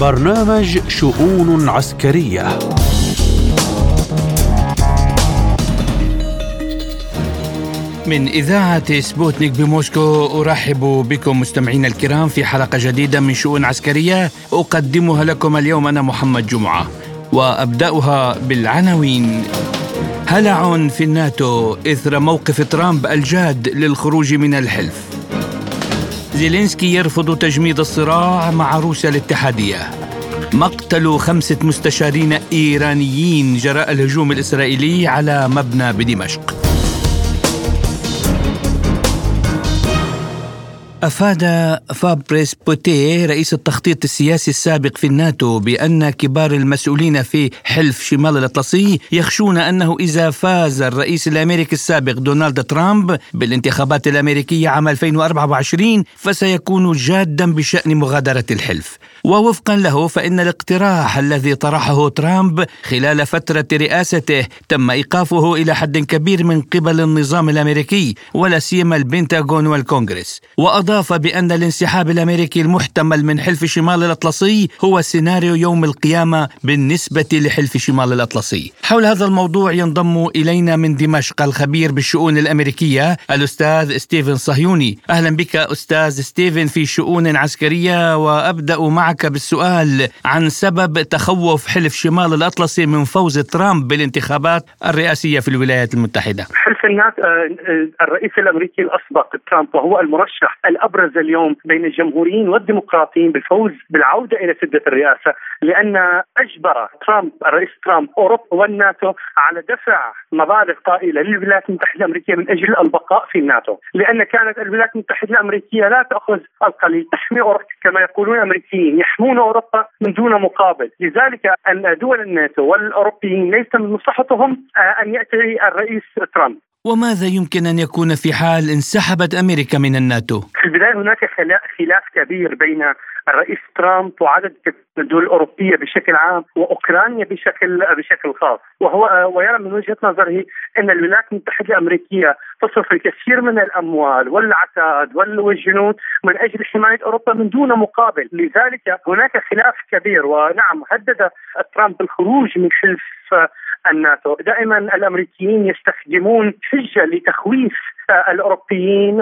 برنامج شؤون عسكرية. من إذاعة سبوتنيك بموسكو أرحب بكم مستمعينا الكرام في حلقة جديدة من شؤون عسكرية. أقدمها لكم اليوم أنا محمد جمعة وأبدأها بالعناوين. هلع في الناتو إثر موقف ترامب الجاد للخروج من الحلف. زيلينسكي يرفض تجميد الصراع مع روسيا الاتحادية. مقتل خمسة مستشارين إيرانيين جراء الهجوم الإسرائيلي على مبنى بدمشق. أفاد فابريس بوتيه رئيس التخطيط السياسي السابق في الناتو بأن كبار المسؤولين في حلف شمال الأطلسي يخشون أنه إذا فاز الرئيس الأمريكي السابق دونالد ترامب بالانتخابات الأمريكية عام 2024 فسيكون جادا بشأن مغادرة الحلف. ووفقا له فإن الاقتراح الذي طرحه ترامب خلال فترة رئاسته تم إيقافه إلى حد كبير من قبل النظام الأمريكي ولا سيما البنتاغون والكونغرس. وأضاف بأن الانسحاب الأمريكي المحتمل من حلف شمال الأطلسي هو سيناريو يوم القيامة بالنسبة لحلف شمال الأطلسي. حول هذا الموضوع ينضم إلينا من دمشق الخبير بالشؤون الأمريكية الأستاذ ستيفن صهيوني. أهلا بك أستاذ ستيفن في شؤون عسكرية وأبدأ معك بالسؤال عن سبب تخوف حلف شمال الأطلسي من فوز ترامب بالانتخابات الرئاسية في الولايات المتحدة. حلف النات آه، الرئيس الأمريكي الأسبق ترامب وهو المرشح الأبرز اليوم بين الجمهوريين والديمقراطيين بالفوز بالعودة إلى سدة الرئاسة لأن أجبر ترامب الرئيس ترامب أوروبا والناتو على دفع مبالغ طائلة للولايات المتحدة الأمريكية من أجل البقاء في الناتو. لأن كانت الولايات المتحدة الأمريكية لا تأخذ القليل تحمي أوروبا كما يقولون الأمريكيين يحمون أوروبا من دون مقابل، لذلك أن دول الناتو والأوروبيين ليس من مصلحتهم أن يأتي الرئيس ترامب. وماذا يمكن أن يكون في حال انسحبت أمريكا من الناتو؟ في البدايه هناك خلاف كبير بين الرئيس ترامب وعدد الدول الأوروبية بشكل عام وأوكرانيا بشكل بشكل خاص وهو ويرى من وجهة نظره أن الولايات المتحدة الأمريكية تصرف الكثير من الأموال والعتاد والجنود من أجل حماية أوروبا من دون مقابل، لذلك هناك خلاف كبير ونعم هدد ترامب بالخروج من حلف الناتو، دائما الأمريكيين يستخدمون حجه لتخويف الأوروبيين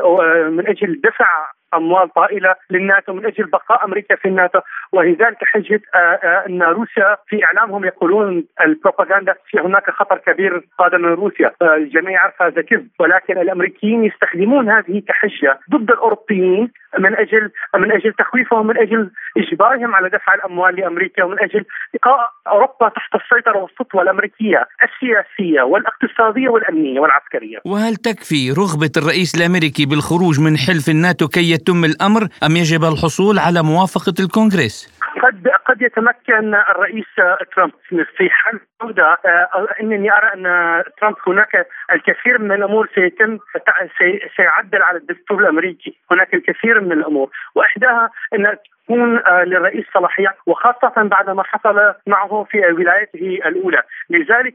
من أجل دفع أموال طائلة للناتو من أجل بقاء أمريكا في الناتو. ولذلك حجة آه، آه، إن روسيا في إعلامهم يقولون البروباغندا في هناك خطر كبير قادم من روسيا. آه، الجميع يعرف هذا كذب. ولكن الأمريكيين يستخدمون هذه كحجة ضد الأوروبيين من أجل من أجل تخويفهم من أجل إجبارهم على دفع الأموال لأمريكا ومن أجل بقاء أوروبا تحت السيطرة والسطوة الأمريكية السياسية والاقتصادية والأمنية والعسكرية. وهل تكفي رغبة الرئيس الأمريكي بالخروج من حلف الناتو كي يتم الأمر أم يجب الحصول على موافقة الكونغرس؟ قد قد يتمكن الرئيس ترامب في حل العودة. آه، إنني أرى أن ترامب هناك الكثير من الأمور سيتم سيعدل على الدستور الأمريكي، هناك الكثير من الأمور. وإحداها أن تكون آه، للرئيس صلاحيات وخاصة بعد ما حصل معه في ولايته الأولى. لذلك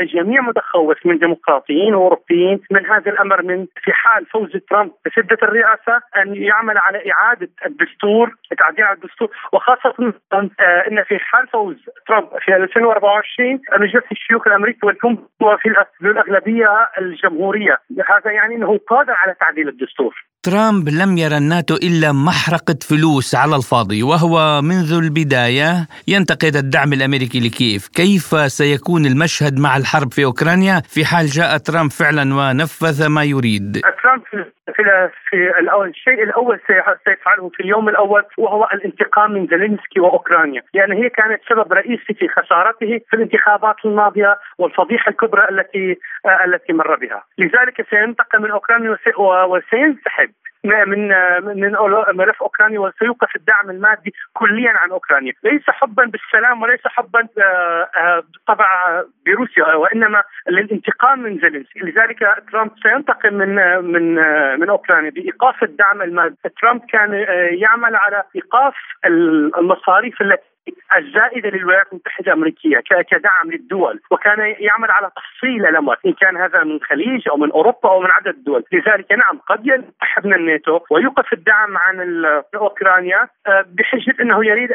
الجميع متخوف من ديمقراطيين وأوروبيين من هذا الأمر من في حال فوز ترامب بسدة الرئاسة أن يعمل على إعادة الدستور تعديل الدستور وخاصة آه، أن في حال فوز ترامب في 2024 أن يجلس الشيوخ الأمريكي والكم في الأغلبية الجمهورية. هذا يعني أنه قادر على تعديل الدستور. ترامب لم يرى الناتو إلا محرقة فلوس على الفاضي وهو منذ البداية ينتقد الدعم الأمريكي لكييف. كيف سيكون المشهد مع الحرب في أوكرانيا؟ في حال جاء ترامب فعلا ونفذ ما يريد. ترامب في الأول الشيء الأول سيفعله في اليوم الأول وهو الانتقام من زيلينسكي وأوكرانيا، لأن هي كانت سبب رئيسي في خسارته في الانتخابات الماضية والفضيحة الكبرى التي التي مر بها، لذلك سينتقم من أوكرانيا وسينسحب. could من من ملف أوكرانيا وسيوقف الدعم المادي كليا عن أوكرانيا، ليس حبا بالسلام وليس حبا آه، آه، بالطبع بروسيا وإنما للانتقام من زيلينسكي، لذلك ترامب سينتقم من من من أوكرانيا بإيقاف الدعم المادي، ترامب كان آه، يعمل على إيقاف المصاريف التي الزائدة للولايات المتحدة الأمريكية كدعم للدول وكان يعمل على تفصيل الاموال إن كان هذا من الخليج أو من أوروبا أو من عدد الدول. لذلك نعم قد ينسحب من الناتو ويوقف الدعم عن أوكرانيا آه، بحجه إنه يريد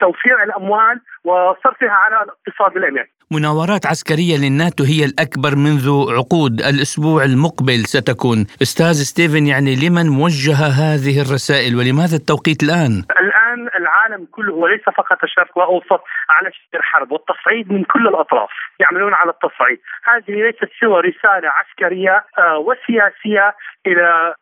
توفير الأموال وصرفها على الاقتصاد الامريكي مناورات عسكرية للناتو هي الأكبر منذ عقود الأسبوع المقبل ستكون. أستاذ ستيفن يعني لمن موجهه هذه الرسائل ولماذا التوقيت الآن؟ الآن العالم كله وليس فقط الشرق الاوسط على شكل حرب والتصعيد من كل الأطراف يعملون على التصعيد. هذه ليست سوى رسالة عسكرية آه، وسياسية إلى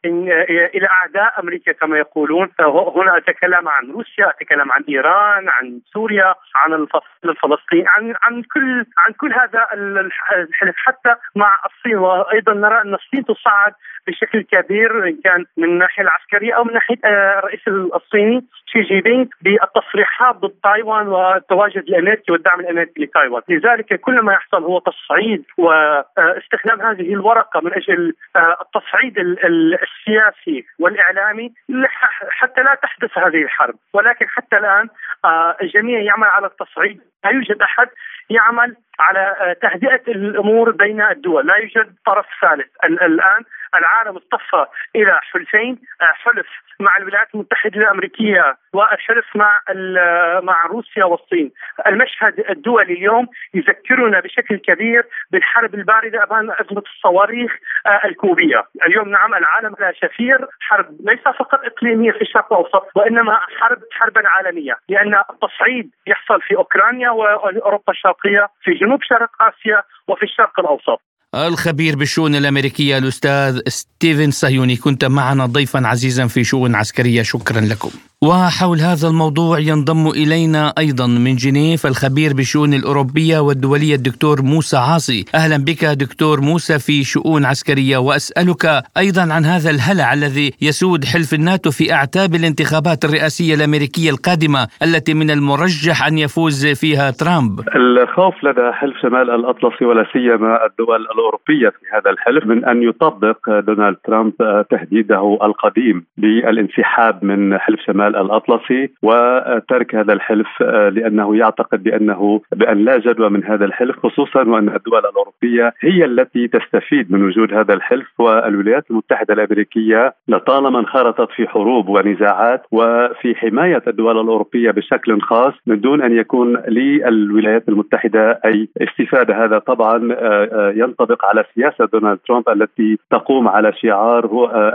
إلى أعداء أمريكا كما يقولون. هنا أتكلم عن روسيا أتكلم عن إيران عن سوريا عن الفصل الفلسطيني عن عن كل عن كل هذا الحلف. حتى مع الصين وأيضا نرى أن الصين تصعد بشكل كبير إن كان من الناحية العسكرية أو من ناحية آه، الرئيس الصيني شي جي بينغ بالتصريحات ضد تايوان والتواجد الأمريكي والدعم الأمريكي لتايوان، لذلك كل ما يحصل هو تصعيد واستخدام هذه الورقة من أجل آه، التصعيد السياسي والإعلامي حتى لا تحدث هذه الحرب، ولكن حتى الآن آه، الجميع يعمل على التصعيد، لا يوجد أحد يعمل على تهدئة الأمور بين الدول، لا يوجد طرف ثالث، الآن العالم اصطفى إلى حلفين حلف مع الولايات المتحدة الأمريكية والحلف مع مع روسيا والصين. المشهد الدولي اليوم يذكرنا بشكل كبير بالحرب الباردة أمام أزمة الصواريخ آه، الكوبية. اليوم نعم العالم لا شفير حرب ليس فقط إقليمية في الشرق الأوسط وإنما حرب حربا عالمية لأن التصعيد يحصل في أوكرانيا وأوروبا الشرقية في جنوب شرق آسيا وفي الشرق الأوسط. الخبير بالشؤون الأمريكية الأستاذ ستيفن صهيوني كنت معنا ضيفا عزيزا في شؤون عسكرية شكرا لكم. وحول هذا الموضوع ينضم إلينا أيضا من جنيف الخبير بالشؤون الأوروبية والدولية الدكتور موسى عاصي، أهلا بك دكتور موسى في شؤون عسكرية وأسألك أيضا عن هذا الهلع الذي يسود حلف الناتو في أعتاب الانتخابات الرئاسية الأمريكية القادمة التي من المرجح أن يفوز فيها ترامب. الخوف لدى حلف شمال الأطلسي ولا سيما الدول الأوروبية في هذا الحلف من أن يطبق دونالد ترامب تهديده القديم بالانسحاب من حلف شمال الأطلسي وترك هذا الحلف آه، لأنه يعتقد بأنه بأن لا جدوى من هذا الحلف خصوصا وأن الدول الأوروبية هي التي تستفيد من وجود هذا الحلف والولايات المتحدة الأمريكية لطالما انخرطت في حروب ونزاعات وفي حماية الدول الأوروبية بشكل خاص من دون أن يكون للولايات المتحدة أي استفادة. هذا طبعا آه، آه، ينطبق على سياسة دونالد ترامب التي تقوم على شعار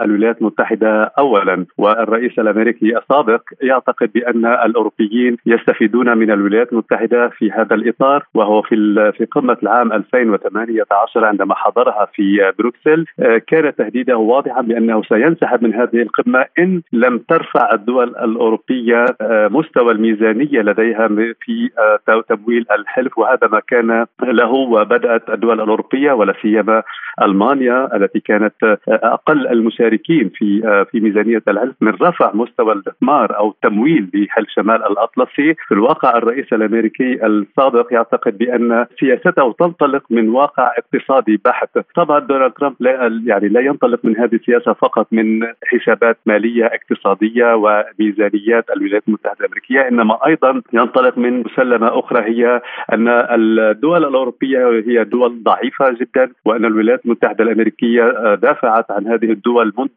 الولايات المتحدة اولا والرئيس الأمريكي السابق السابق يعتقد بأن الأوروبيين يستفيدون من الولايات المتحدة في هذا الإطار وهو في في قمة العام 2018 عندما حضرها في بروكسل. آه، كان تهديده واضحا بأنه سينسحب من هذه القمة إن لم ترفع الدول الأوروبية آه، مستوى الميزانية لديها في آه، تمويل الحلف وهذا ما كان له وبدأت الدول الأوروبية ولا سيما ألمانيا التي كانت أقل المشاركين في في ميزانية الحلف من رفع مستوى الاستثمار الاستثمار أو التمويل بحل شمال الأطلسي. في الواقع الرئيس الأمريكي السابق يعتقد بأن سياسته تنطلق من واقع اقتصادي بحت. طبعا دونالد ترامب لا يعني لا ينطلق من هذه السياسة فقط من حسابات مالية اقتصادية وميزانيات الولايات المتحدة الأمريكية إنما أيضا ينطلق من مسلمة أخرى هي أن الدول الأوروبية هي دول ضعيفة جدا وأن الولايات المتحدة الأمريكية دافعت عن هذه الدول منذ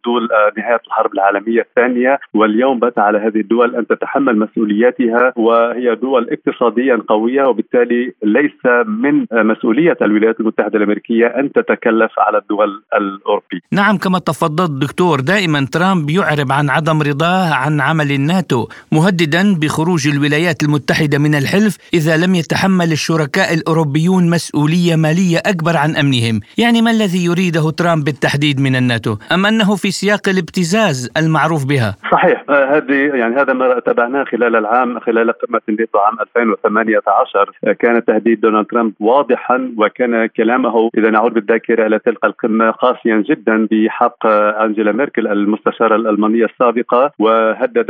نهاية الحرب العالمية الثانية واليوم بات على هذه الدول أن تتحمل مسؤولياتها وهي دول اقتصاديا قوية وبالتالي ليس من مسؤولية الولايات المتحدة الأمريكية أن تتكلف على الدول الأوروبية. نعم كما تفضلت دكتور دائما ترامب يعرب عن عدم رضاه عن عمل الناتو مهددا بخروج الولايات المتحدة من الحلف إذا لم يتحمل الشركاء الأوروبيون مسؤولية مالية أكبر عن أمنهم، يعني ما الذي يريده ترامب بالتحديد من الناتو؟ أم أنه في سياق الابتزاز المعروف بها؟ صحيح هذه يعني هذا ما تابعناه خلال العام خلال قمة الناتو عام 2018 كان تهديد دونالد ترامب واضحا وكان كلامه إذا نعود بالذاكرة إلى تلك القمة قاسيا جدا بحق أنجيلا ميركل المستشارة الألمانية السابقة وهدد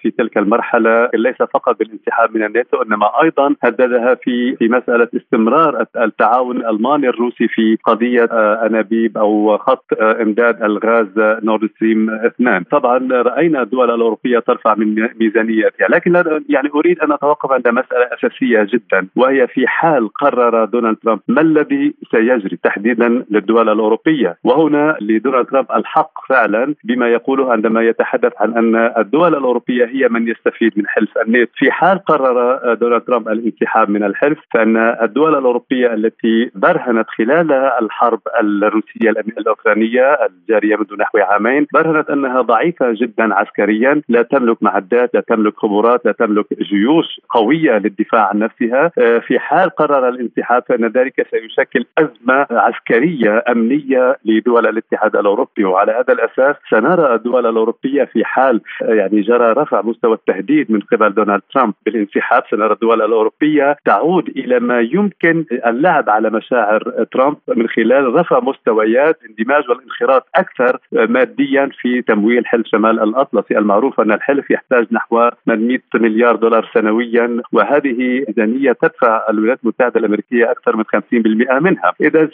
في تلك المرحلة ليس فقط بالانسحاب من الناتو إنما أيضا هددها في في مسألة استمرار التعاون الألماني الروسي في قضية أنابيب أو خط إمداد الغاز نورد ستريم 2 طبعا رأينا الدول الأوروبية ترفع من ميزانيتها لكن يعني أريد أن أتوقف عند مسألة أساسية جدا وهي في حال قرر دونالد ترامب ما الذي سيجري تحديدا للدول الأوروبية. وهنا لدونالد ترامب الحق فعلا بما يقوله عندما يتحدث عن أن الدول الأوروبية هي من يستفيد من حلف الناتو في حال قرر دونالد ترامب الانسحاب من الحلف فإن الدول الأوروبية التي برهنت خلال الحرب الروسية الأوكرانية الجارية منذ نحو عامين برهنت أنها ضعيفة جدا عسكريا لا تملك معدات لا تملك خبرات لا تملك جيوش قوية للدفاع عن نفسها. آه، في حال قرر الانسحاب فإن ذلك سيشكل أزمة عسكرية أمنية لدول الاتحاد الأوروبي. وعلى هذا الأساس سنرى الدول الأوروبية في حال آه، يعني جرى رفع مستوى التهديد من قبل دونالد ترامب بالانسحاب. سنرى الدول الأوروبية تعود إلى ما يمكن اللعب على مشاعر ترامب من خلال رفع مستويات اندماج والانخراط أكثر ماديا في تمويل حلف شمال الأطلسي المعروف أن الحلف يحتاج نحو 800 مليار دولار سنويا وهذه ميزانية تدفع الولايات المتحدة الأمريكية أكثر من 50% منها، إذا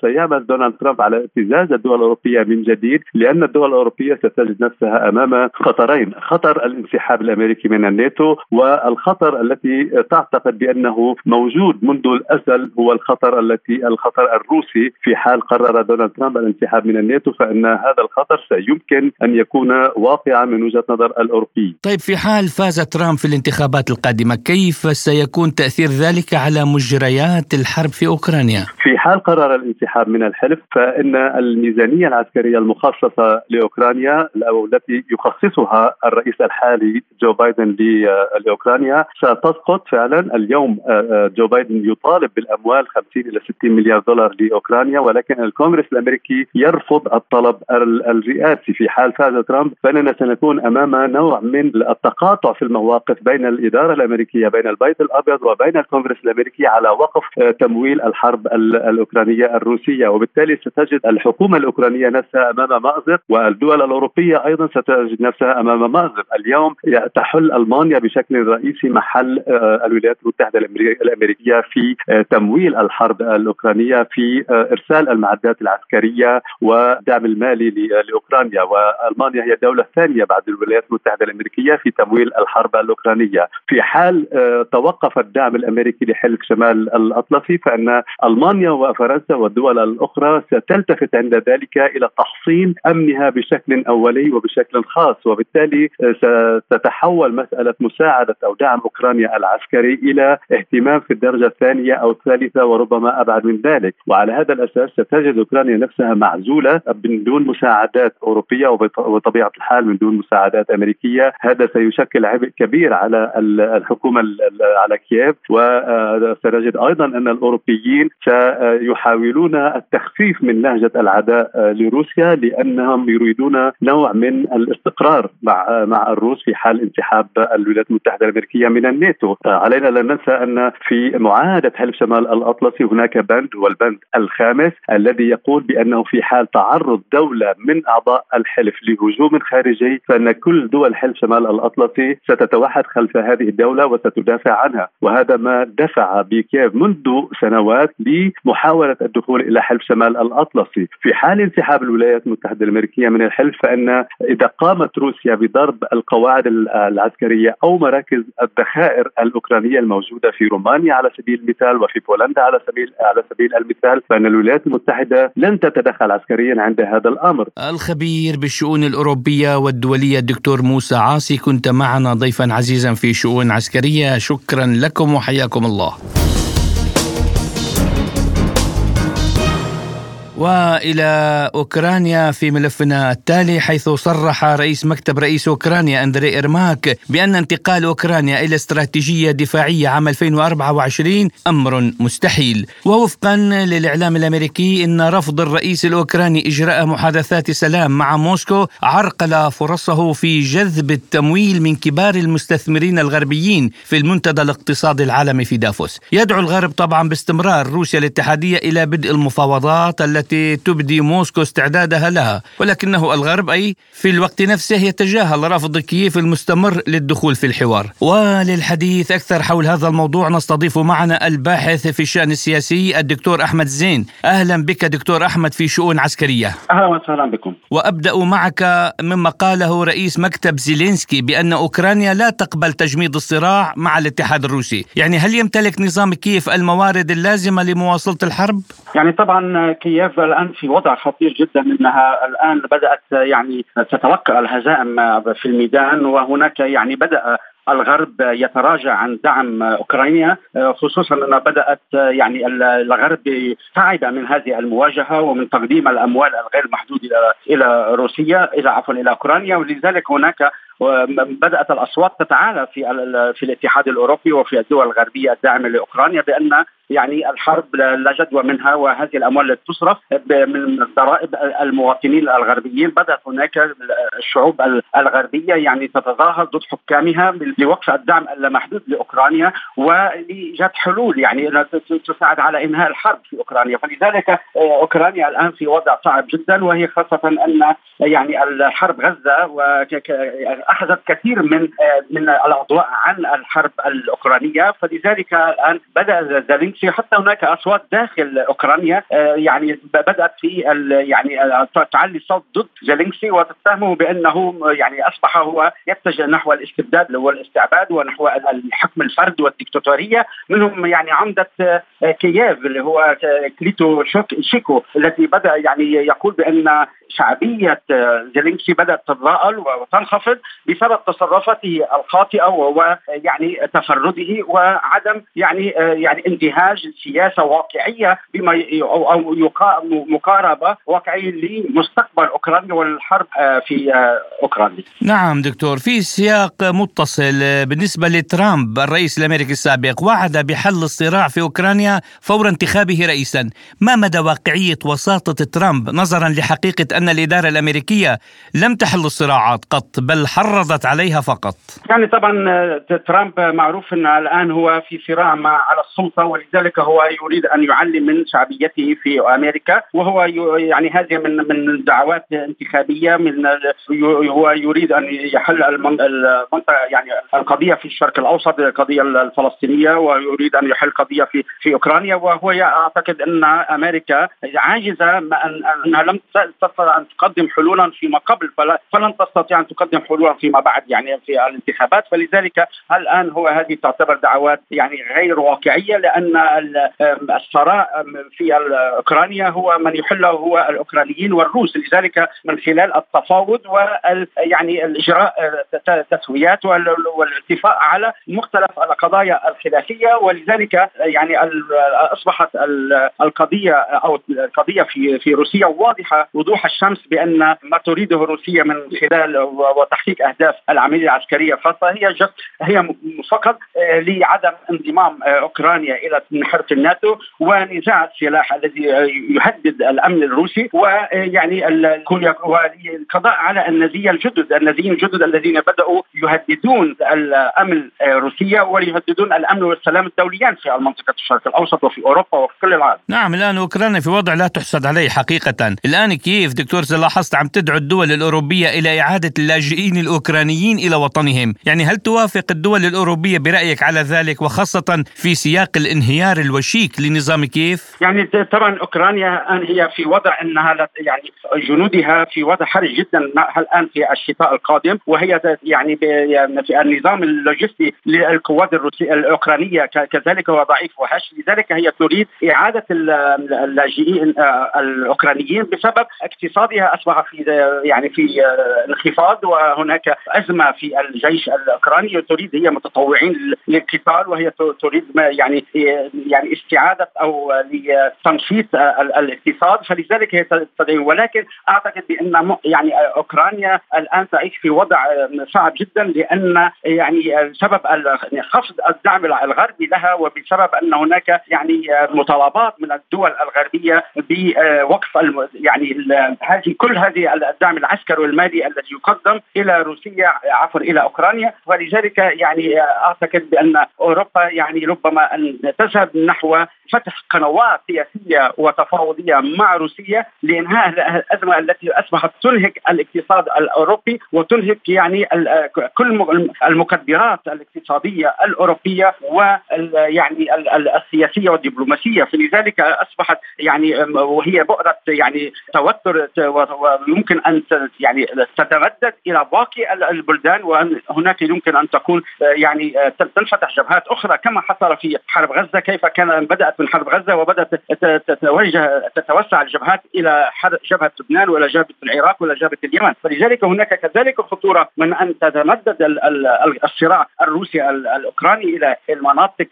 سيعمل دونالد ترامب على ابتزاز الدول الأوروبية من جديد لأن الدول الأوروبية ستجد نفسها أمام خطرين، خطر الانسحاب الأمريكي من الناتو والخطر التي تعتقد بأنه موجود منذ الأزل هو الخطر التي الخطر الروسي. في حال قرر دونالد ترامب الانسحاب من الناتو فإن هذا الخطر سيمكن أن يكون واقعا من وجهة نظر الاوروبي. طيب في حال فاز ترامب في الانتخابات القادمة كيف سيكون تأثير ذلك على مجريات الحرب في أوكرانيا؟ في حال قرر الانسحاب من الحلف فإن الميزانية العسكرية المخصصة لأوكرانيا أو التي يخصصها الرئيس الحالي جو بايدن لأوكرانيا ستسقط فعلا اليوم آه، آه، جو بايدن يطالب بالأموال 50 إلى 60 مليار دولار لأوكرانيا ولكن الكونغرس الأمريكي يرفض الطلب الرئاسي في حال فاز ترامب فإننا سنكون أمام نوع من التقاطع في المواقف بين الإدارة الأمريكية بين البيت الأبيض وبين الكونغرس الأمريكي على وقف آه، تمويل الحرب الأوكرانية الروسية. وبالتالي ستجد الحكومة الأوكرانية نفسها أمام مأزق والدول الأوروبية أيضا ستجد نفسها أمام مأزق. اليوم تحل ألمانيا بشكل رئيسي محل آه، الولايات المتحدة الأمريكية في آه، تمويل الحرب الأوكرانية في إرسال المعدات العسكرية والدعم المالي لأوكرانيا. وألمانيا هي الدولة الثانية بعد الولايات المتحده الأمريكية في تمويل الحرب الأوكرانية. في حال توقف الدعم الأمريكي لحلف شمال الأطلسي فإن ألمانيا وفرنسا والدول الأخرى ستلتفت عند ذلك إلى تحصين أمنها بشكل أولي وبشكل خاص. وبالتالي ستتحول مسألة مساعدة أو دعم أوكرانيا العسكري إلى اهتمام في الدرجة الثانية أو الثالثة وربما أبعد من ذلك. وعلى هذا الأساس ستجد أوكرانيا نفسها معزولة من دون مساعدات أوروبية وبطبيعه الحال من دون مساعدات أمريكية. هذا سيشكل عبء كبير على الحكومة على كييف. وسنجد أيضا أن الأوروبيين سيحاولون التخفيف من لهجة العداء لروسيا لأنهم يريدون نوع من الاستقرار مع مع الروس في حال انسحاب الولايات المتحدة الأمريكية من الناتو. علينا لا ننسى أن في معاهدة حلف شمال الأطلسي هناك بند هو البند الخامس الذي يقول بأنه في حال تعرض دولة من أعضاء الحلف لهجوم خارجي فإن كل دول حلف شمال الأطلسي ستتوحد خلف هذه الدولة وستدافع عنها وهذا ما دفع بكييف منذ سنوات لمحاولة الدخول إلى حلف شمال الأطلسي في حال انسحاب الولايات المتحدة الأمريكية من الحلف فإن إذا قامت روسيا بضرب القواعد العسكرية أو مراكز الذخائر الأوكرانية الموجودة في رومانيا على سبيل المثال وفي بولندا على سبيل على سبيل المثال فإن الولايات المتحدة لن تتدخل عسكريا عند هذا الأمر. الخبير بالشؤون الأوروبية والدولية الدكتور موسى عاصي كنت معنا ضيفا عزيزا في شؤون عسكرية شكرا لكم وحياكم الله. وإلى أوكرانيا في ملفنا التالي حيث صرح رئيس مكتب رئيس أوكرانيا أندري ايرماك بأن انتقال أوكرانيا إلى استراتيجية دفاعية عام 2024 أمر مستحيل. ووفقا للإعلام الأمريكي إن رفض الرئيس الأوكراني إجراء محادثات سلام مع موسكو عرقل فرصه في جذب التمويل من كبار المستثمرين الغربيين في المنتدى الاقتصادي العالمي في دافوس. يدعو الغرب طبعا باستمرار روسيا الاتحادية إلى بدء المفاوضات التي التي تبدي موسكو استعدادها لها ولكنه الغرب أي في الوقت نفسه يتجاهل رفض كييف المستمر للدخول في الحوار. وللحديث أكثر حول هذا الموضوع نستضيف معنا الباحث في الشأن السياسي الدكتور أحمد زين. أهلا بك دكتور أحمد في شؤون عسكرية. أهلا وسهلا بكم. وأبدأ معك مما قاله رئيس مكتب زيلينسكي بأن أوكرانيا لا تقبل تجميد الصراع مع الاتحاد الروسي. يعني هل يمتلك نظام كييف الموارد اللازمة لمواصلة الحرب؟ يعني طبعا كييف الآن في وضع خطير جدا أنها الآن بدأت يعني تتلقى الهزائم في الميدان وهناك يعني بدأ الغرب يتراجع عن دعم أوكرانيا خصوصا انها بدأت يعني الغرب تعب من هذه المواجهة ومن تقديم الأموال الغير محدود إلى إلى روسيا إلى عفوا إلى أوكرانيا ولذلك هناك بدات الأصوات تتعالى في في الاتحاد الأوروبي وفي الدول الغربية الداعمة لأوكرانيا بأن يعني الحرب لا جدوى منها وهذه الأموال التي تصرف من ضرائب المواطنين الغربيين. بدأت هناك الشعوب الغربية يعني تتظاهر ضد حكامها لوقف الدعم اللامحدود لأوكرانيا ولإيجاد حلول يعني تساعد على إنهاء الحرب في أوكرانيا. فلذلك أوكرانيا الآن في وضع صعب جدا وهي خاصة أن يعني الحرب غزة أخذت كثير من من الأضواء عن الحرب الأوكرانية. فلذلك الآن بدأ زيلينسكي حتى هناك أصوات داخل أوكرانيا يعني بدأت في يعني تعلي صوت ضد زيلينسكي وتتهمه بأنه يعني أصبح هو يتجه نحو الاستبداد والاستعباد ونحو الحكم الفرد والديكتاتورية. منهم يعني عمدة كييف اللي هو كليتشكو التي بدأ يعني يقول بأن شعبية زيلينسكي بدأت تتضاءل وتنخفض. بسبب تصرفاته الخاطئة ويعني تفرده وعدم يعني يعني انتهاج سياسة واقعية بما أو مقاربة واقعية لمستقبل أوكرانيا والحرب في أوكرانيا. نعم دكتور في سياق متصل بالنسبة لترامب الرئيس الأمريكي السابق وعد بحل الصراع في أوكرانيا فور انتخابه رئيسا، ما مدى واقعية وساطة ترامب نظرا لحقيقة أن الإدارة الأمريكية لم تحل الصراعات قط بل حرضت عليها فقط. يعني طبعا ترامب معروف إن الآن هو في صراع مع على السلطة ولذلك هو يريد أن يعلي من شعبيته في أمريكا وهو يعني هذه من من دعوات انتخابية من هو يريد أن يحل المنطقة يعني القضية في الشرق الأوسط القضية الفلسطينية ويريد أن يحل قضية في في أوكرانيا وهو اعتقد إن أمريكا عاجزة أنها لم تستطع أن تقدم حلولا فيما قبل فلن تستطيع أن تقدم حلولا فيما بعد يعني في الانتخابات فلذلك الآن هو هذه تعتبر دعوات يعني غير واقعية لأن الثراء في أوكرانيا هو من يحله هو الأوكرانيين والروس. لذلك من خلال التفاوض وال يعني الإجراء تسويات والاتفاق على مختلف القضايا الخلافية. ولذلك يعني أصبحت القضية أو القضية في في روسيا واضحة وضوح الشمس بأن ما تريده روسيا من خلال وتحقيق اهداف العملية العسكرية فهي هي فقط لعدم انضمام أوكرانيا إلى حرب الناتو ونزاع السلاح الذي يهدد الأمن الروسي ويعني القضاء على النازيه الجدد، النازيين الجدد الذين بدأوا يهددون الأمن روسيا ويهددون الأمن والسلام الدوليان في منطقه الشرق الأوسط وفي أوروبا وفي كل العالم. نعم الآن أوكرانيا في وضع لا تحسد عليه حقيقة، الآن كييف دكتور لاحظت عم تدعو الدول الأوروبية إلى إعادة اللاجئين الأوكرانيين إلى وطنهم، يعني هل توافق الدول الأوروبية برأيك على ذلك وخاصة في سياق الانهيار الوشيك لنظام كييف؟ يعني طبعا أوكرانيا الآن هي في وضع أنها يعني جنودها في وضع حرج جدا الآن في الشتاء القادم وهي يعني في النظام اللوجستي للقوات الروسية الأوكرانية كذلك هو ضعيف وهش لذلك هي تريد إعادة اللاجئين الأوكرانيين بسبب اقتصادها أصبح في يعني في انخفاض وهناك أزمة في الجيش الأوكراني تريد هي متطوعين للقتال وهي تريد يعني يعني استعادة أو لتنشيط الاقتصاد. فلذلك هي تدعي ولكن أعتقد بأن يعني أوكرانيا الآن تعيش في وضع صعب جدا لأن يعني سبب خفض الدعم الغربي لها وبسبب أن هناك يعني مطالبات من الدول الغربية بوقف يعني هذه كل هذه الدعم العسكري والمالي الذي يقدم إلى روسية عفوا إلى أوكرانيا. ولذلك يعني أعتقد بأن أوروبا يعني ربما أن تذهب نحو فتح قنوات سياسية وتفاوضية مع روسيا لإنهاء الأزمة التي أصبحت تنهك الاقتصاد الأوروبي وتنهك يعني كل المقدرات الاقتصادية الأوروبية ويعني السياسية والدبلوماسية. فلذلك أصبحت يعني وهي بؤرة يعني توتر ويمكن أن يعني تتمدد إلى باقي البلدان وأن هناك يمكن أن تكون يعني تنفتح جبهات أخرى كما حصل في حرب غزة كيف كان بدأت من حرب غزة وبدأت تتوجه تتوسع الجبهات إلى جبهة لبنان ولا جبهة العراق ولا جبهة اليمن. فلذلك هناك كذلك خطورة من أن تتمدد الصراع الروسي الأوكراني إلى المناطق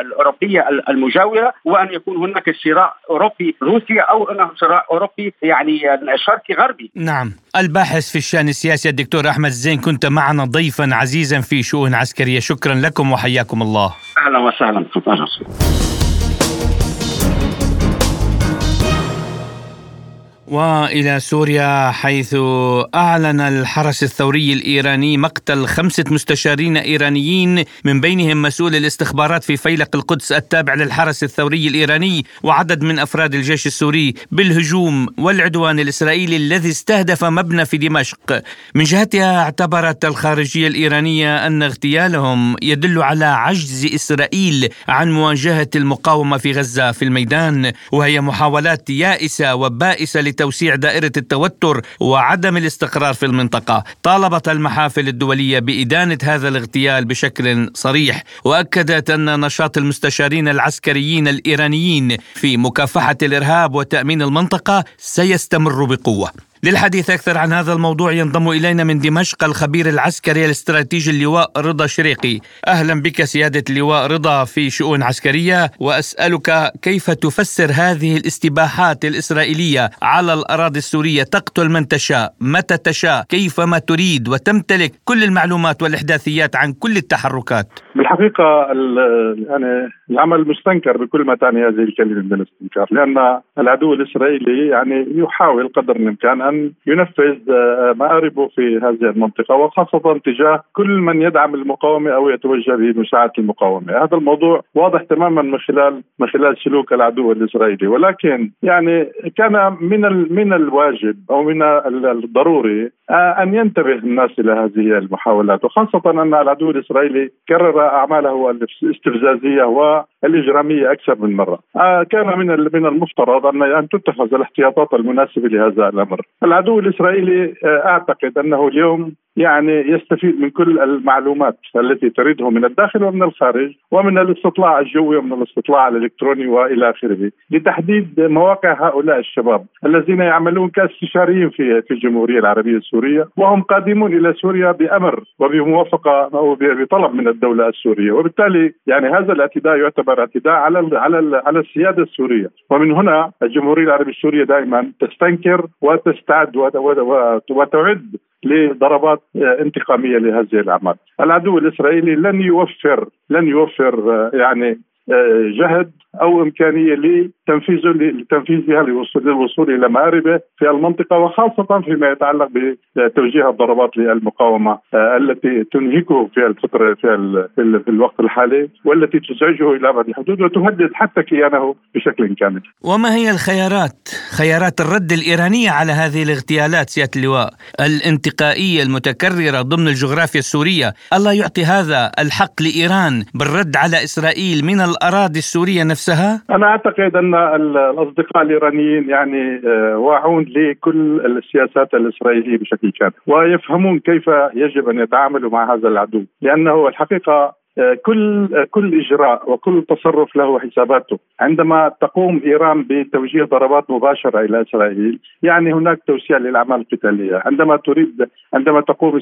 الأوروبية المجاورة وأن يكون هناك صراع اوروبي روسي أو انه صراع أوروبي يعني شرقي غربي نعم. الباحث في الشأن السياسي الدكتور أحمد زين كنت معنا ضيفا عزيزا في شؤون عسكرية. شكرا لكم وحياكم الله. أهلا وسهلا. وإلى سوريا حيث أعلن الحرس الثوري الإيراني مقتل خمسة مستشارين إيرانيين من بينهم مسؤول الاستخبارات في فيلق القدس التابع للحرس الثوري الإيراني وعدد من أفراد الجيش السوري بالهجوم والعدوان الإسرائيلي الذي استهدف مبنى في دمشق. من جهتها اعتبرت الخارجية الإيرانية أن اغتيالهم يدل على عجز إسرائيل عن مواجهة المقاومة في غزة في الميدان وهي محاولات يائسة وبائسة لتوسيع دائرة التوتر وعدم الاستقرار في المنطقة. طالبت المحافل الدولية بإدانة هذا الاغتيال بشكل صريح وأكدت أن نشاط المستشارين العسكريين الإيرانيين في مكافحة الإرهاب وتأمين المنطقة سيستمر بقوة. للحديث أكثر عن هذا الموضوع ينضم إلينا من دمشق الخبير العسكري الاستراتيجي اللواء رضا شريقي. أهلا بك سيادة اللواء رضا في شؤون عسكرية وأسألك كيف تفسر هذه الاستباحات الإسرائيلية على الأراضي السورية؟ تقتل من تشاء متى تشاء كيفما تريد وتمتلك كل المعلومات والإحداثيات عن كل التحركات؟ بالحقيقة يعني العمل مستنكر بكل ما تعني هذه الكلمة من الاستنكار لأن العدو الإسرائيلي يعني يحاول قدر الإمكان أن ينفذ آه، مآربه في هذه المنطقة وخاصة تجاه كل من يدعم المقاومة أو يتوجه بمساعدة المقاومة. هذا الموضوع واضح تماما من خلال من خلال سلوك العدو الإسرائيلي. ولكن يعني كان من من الواجب أو من الضروري آه، أن ينتبه الناس إلى هذه المحاولات. وخاصة أن العدو الإسرائيلي كرر أعماله الاستفزازية والإجرامية أكثر من مرة. آه، كان من من المفترض أن تتخذ الاحتياطات المناسبة لهذا الأمر. العدو الإسرائيلي آه، أعتقد أنه اليوم يعني يستفيد من كل المعلومات التي تريده من الداخل ومن الخارج ومن الاستطلاع الجوي ومن الاستطلاع الإلكتروني وإلى آخره لتحديد مواقع هؤلاء الشباب الذين يعملون كاستشاريين في في الجمهورية العربية السورية وهم قادمون إلى سوريا بأمر وبموافقة أو بطلب من الدولة السورية. وبالتالي يعني هذا الاعتداء يعتبر اعتداء على على على السيادة السورية. ومن هنا الجمهورية العربية السورية دائما تستنكر وتستعد وتعد لضربات انتقامية لهذه الأعمال. العدو الإسرائيلي لن يوفر لن يوفر آه، يعني آه، جهد أو إمكانية لتنفيذ لتنفيذها للوصول إلى مآربه في المنطقة وخاصة فيما يتعلق بتوجيه الضربات للمقاومة آه، التي تنهكه في الفترة في, في الوقت الحالي والتي تزعجه إلى ابعد الحدود وتهدد حتى كيانه بشكل كامل. وما هي الخيارات؟ خيارات الرد الايرانيه على هذه الاغتيالات سيادة اللواء الانتقائية المتكررة ضمن الجغرافيا السورية، الله يعطي هذا الحق لإيران بالرد على إسرائيل من الأراضي السورية نفسها نفسها؟ أنا أعتقد أن الأصدقاء الإيرانيين يعني آه، واعون لكل السياسات الإسرائيلية بشكل كامل ويفهمون كيف يجب أن يتعاملوا مع هذا العدو لأنه الحقيقة كل كل إجراء وكل تصرف له حساباته، عندما تقوم إيران بتوجيه ضربات مباشرة إلى إسرائيل، يعني هناك توسيع للأعمال القتالية، عندما تريد عندما تقوم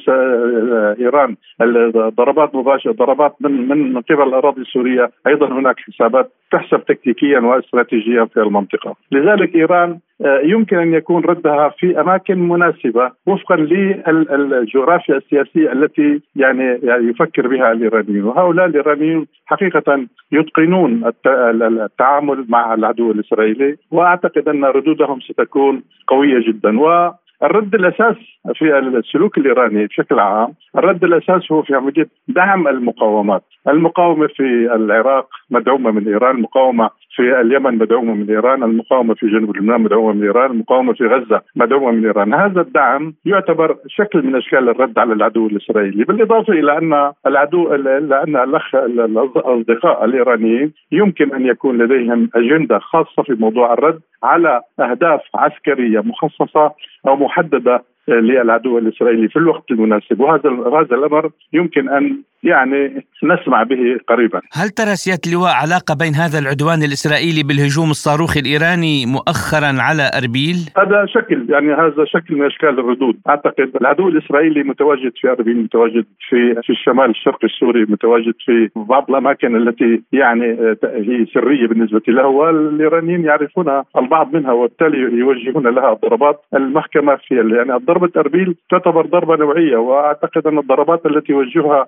إيران ضربات مباشرة ضربات من من قبل الأراضي السورية، أيضا هناك حسابات تحسب تكتيكيا واستراتيجيا في المنطقة، لذلك إيران يمكن أن يكون ردها في أماكن مناسبة وفقا للجغرافيا السياسية التي يعني, يفكر بها الايرانيون، وهؤلاء الايرانيون حقيقة يتقنون التعامل مع العدو الإسرائيلي، وأعتقد أن ردودهم ستكون قوية جدا. و الرد الأساس في السلوك الإيراني بشكل عام الرد الاساس هو في عملية دعم المقاومات. المقاومة في العراق مدعومة من إيران المقاومه في اليمن مدعومة من إيران المقاومة في جنوب لبنان مدعومة من إيران المقاومة في غزة مدعومة من إيران. هذا الدعم يعتبر شكل من أشكال الرد على العدو الإسرائيلي بالإضافة إلى أن العدو لأن الأخ الأصدقاء الإيرانيين يمكن أن يكون لديهم أجندة خاصة في موضوع الرد على أهداف عسكرية مخصصة أو محددة للعدو الإسرائيلي في الوقت المناسب. وهذا هذا الأمر يمكن أن يعني نسمع به قريبا. هل ترى سيادة اللواء علاقة بين هذا العدوان الإسرائيلي بالهجوم الصاروخي الإيراني مؤخرا على أربيل؟ هذا شكل يعني هذا شكل من أشكال الردود. أعتقد العدو الإسرائيلي متواجد في أربيل متواجد في في الشمال الشرقي السوري متواجد في بعض الأماكن التي يعني هي سرية بالنسبة له والإيرانيين يعرفون البعض منها وبالتالي يوجهون لها الضربات المحكمة في يعني ضربة أربيل تعتبر ضربة نوعية وأعتقد أن الضربات التي يوجهها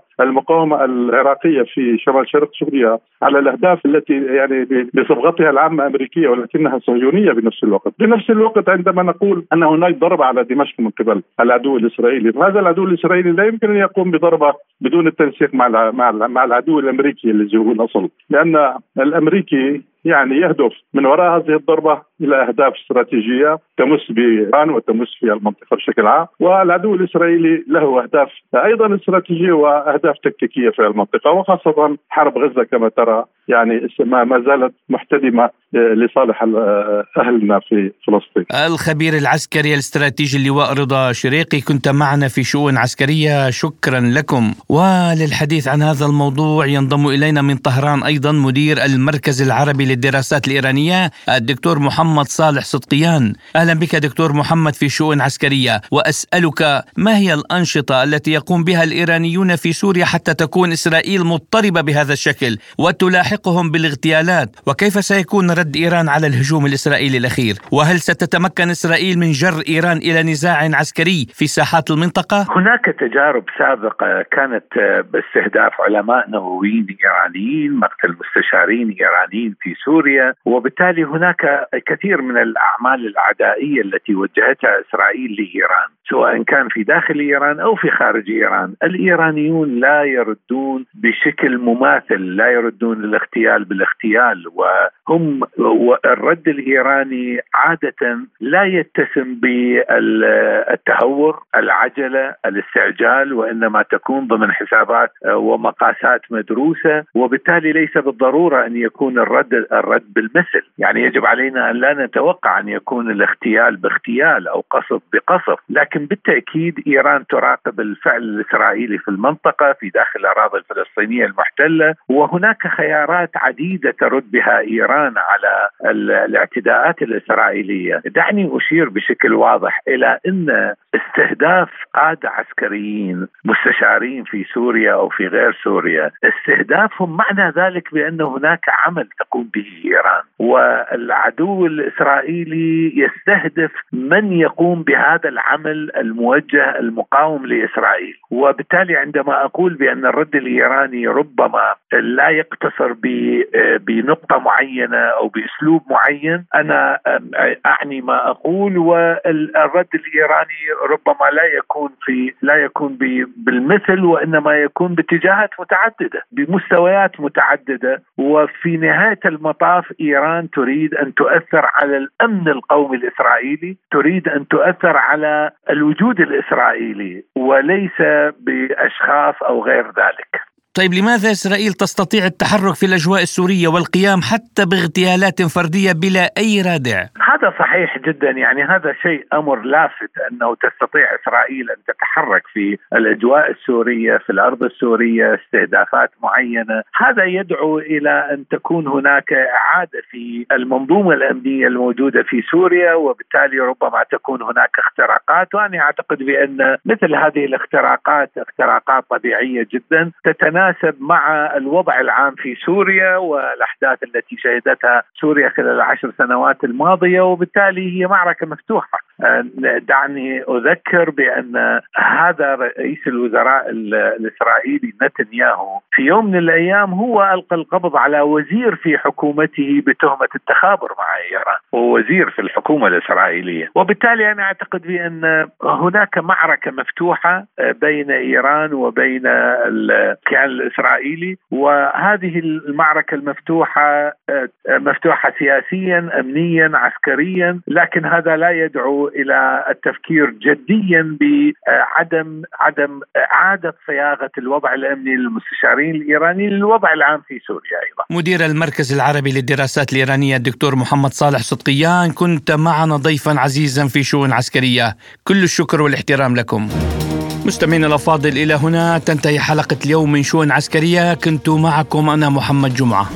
المقاومة العراقية في شمال شرق سوريا على الأهداف التي يعني بصبغتها العامة أمريكية ولكنها صهيونية بنفس الوقت، بنفس الوقت عندما نقول أن هناك ضربة على دمشق من قبل العدو الإسرائيلي، فهذا العدو الإسرائيلي لا يمكن أن يقوم بضربة بدون التنسيق مع مع العدو الأمريكي الذي هو الأصل، لأن الأمريكي يعني يهدف من وراء هذه الضربة إلى أهداف استراتيجية تمس بإيران وتمس في المنطقة بشكل عام، والعدو الإسرائيلي له أهداف أيضا استراتيجية وأهداف تكتيكية في المنطقة وخاصة حرب غزة كما ترى يعني ما زالت محتدمة لصالح أهلنا في فلسطين. الخبير العسكري الاستراتيجي اللواء رضا شريقي كنت معنا في شؤون عسكرية شكرا لكم وللحديث عن هذا الموضوع ينضم إلينا من طهران أيضا مدير المركز العربي للدراسات الإيرانية الدكتور محمد صالح صدقيان. أهلا بك دكتور محمد في شؤون عسكرية وأسألك ما هي الأنشطة التي يقوم بها الإيرانيون في سوريا حتى تكون إسرائيل مضطربة بهذا الشكل وتلاحقهم بالاغتيالات وكيف سيكون رد إيران على الهجوم الإسرائيلي الأخير؟ وهل ستتمكن إسرائيل من جر إيران إلى نزاع عسكري في ساحات المنطقة؟ هناك تجارب سابقة كانت باستهداف علماء نوويين إيرانيين مقتل مستشارين إيرانيين في سوريا وبالتالي هناك كثير من الأعمال العدائية التي وجهتها إسرائيل لإيران. سواء كان في داخل إيران أو في خارج إيران. الإيرانيون لا يردون بشكل مماثل لا يردون الاغتيال بالاغتيال وهم والرد الإيراني عادة لا يتسم بالتهور العجلة الاستعجال وإنما تكون ضمن حسابات ومقاسات مدروسة وبالتالي ليس بالضرورة أن يكون الرد الرد بالمثل. يعني يجب علينا أن لا نتوقع أن يكون الاغتيال باغتيال أو قصف بقصف لكن بالتأكيد إيران تراقب الفعل الإسرائيلي في المنطقة في داخل الأراضي الفلسطينية المحتلة وهناك خيارات عديدة ترد بها إيران على الاعتداءات الإسرائيلية. دعني أشير بشكل واضح إلى إن استهداف قادة عسكريين مستشارين في سوريا أو في غير سوريا استهدافهم معنى ذلك بأن هناك عمل تقوم به إيران. والعدو الإسرائيلي يستهدف من يقوم بهذا العمل الموجه المقاوم لإسرائيل. وبالتالي عندما أقول بأن الرد الإيراني ربما لا يقتصر بنقطة معينة أو بأسلوب معين أنا أعني ما أقول والرد الإيراني ربما لا يكون في لا يكون بالمثل وإنما يكون باتجاهات متعددة بمستويات متعددة. وفي نهاية المطاف إيران تريد أن تؤثر على الأمن القومي الإسرائيلي تريد أن تؤثر على الوجود الإسرائيلي وليس بأشخاص أو غير ذلك. طيب لماذا إسرائيل تستطيع التحرك في الأجواء السورية والقيام حتى باغتيالات فردية بلا أي رادع؟ هذا صحيح جدا. يعني هذا شيء أمر لافت أنه تستطيع إسرائيل أن تتحرك في الأجواء السورية في الأرض السورية استهدافات معينة، هذا يدعو إلى أن تكون هناك إعادة في المنظومة الأمنية الموجودة في سوريا وبالتالي ربما تكون هناك اختراقات. وأنا أعتقد بأن مثل هذه الاختراقات اختراقات طبيعية جدا تتناسب تتناسب مع الوضع العام في سوريا والأحداث التي شهدتها سوريا خلال العشر سنوات الماضية وبالتالي هي معركة مفتوحة. دعني أذكر بأن هذا رئيس الوزراء الإسرائيلي نتنياهو في يوم من الأيام هو ألقى القبض على وزير في حكومته بتهمة التخابر مع إيران وهو وزير في الحكومة الإسرائيلية. وبالتالي أنا أعتقد بأن هناك معركة مفتوحة بين إيران وبين الكيان الإسرائيلي. وهذه المعركة المفتوحة مفتوحة سياسيا امنيا عسكريا لكن هذا لا يدعو إلى التفكير جديا بعدم عدم إعادة صياغة الوضع الأمني للمستشارين الإيرانيين للوضع العام في سوريا أيضا. مدير المركز العربي للدراسات الإيرانية الدكتور محمد صالح صدقيان كنت معنا ضيفا عزيزا في شؤون عسكرية، كل الشكر والاحترام لكم. مستمعينا الأفاضل إلى هنا تنتهي حلقة اليوم من شؤون عسكرية كنت معكم أنا محمد جمعة.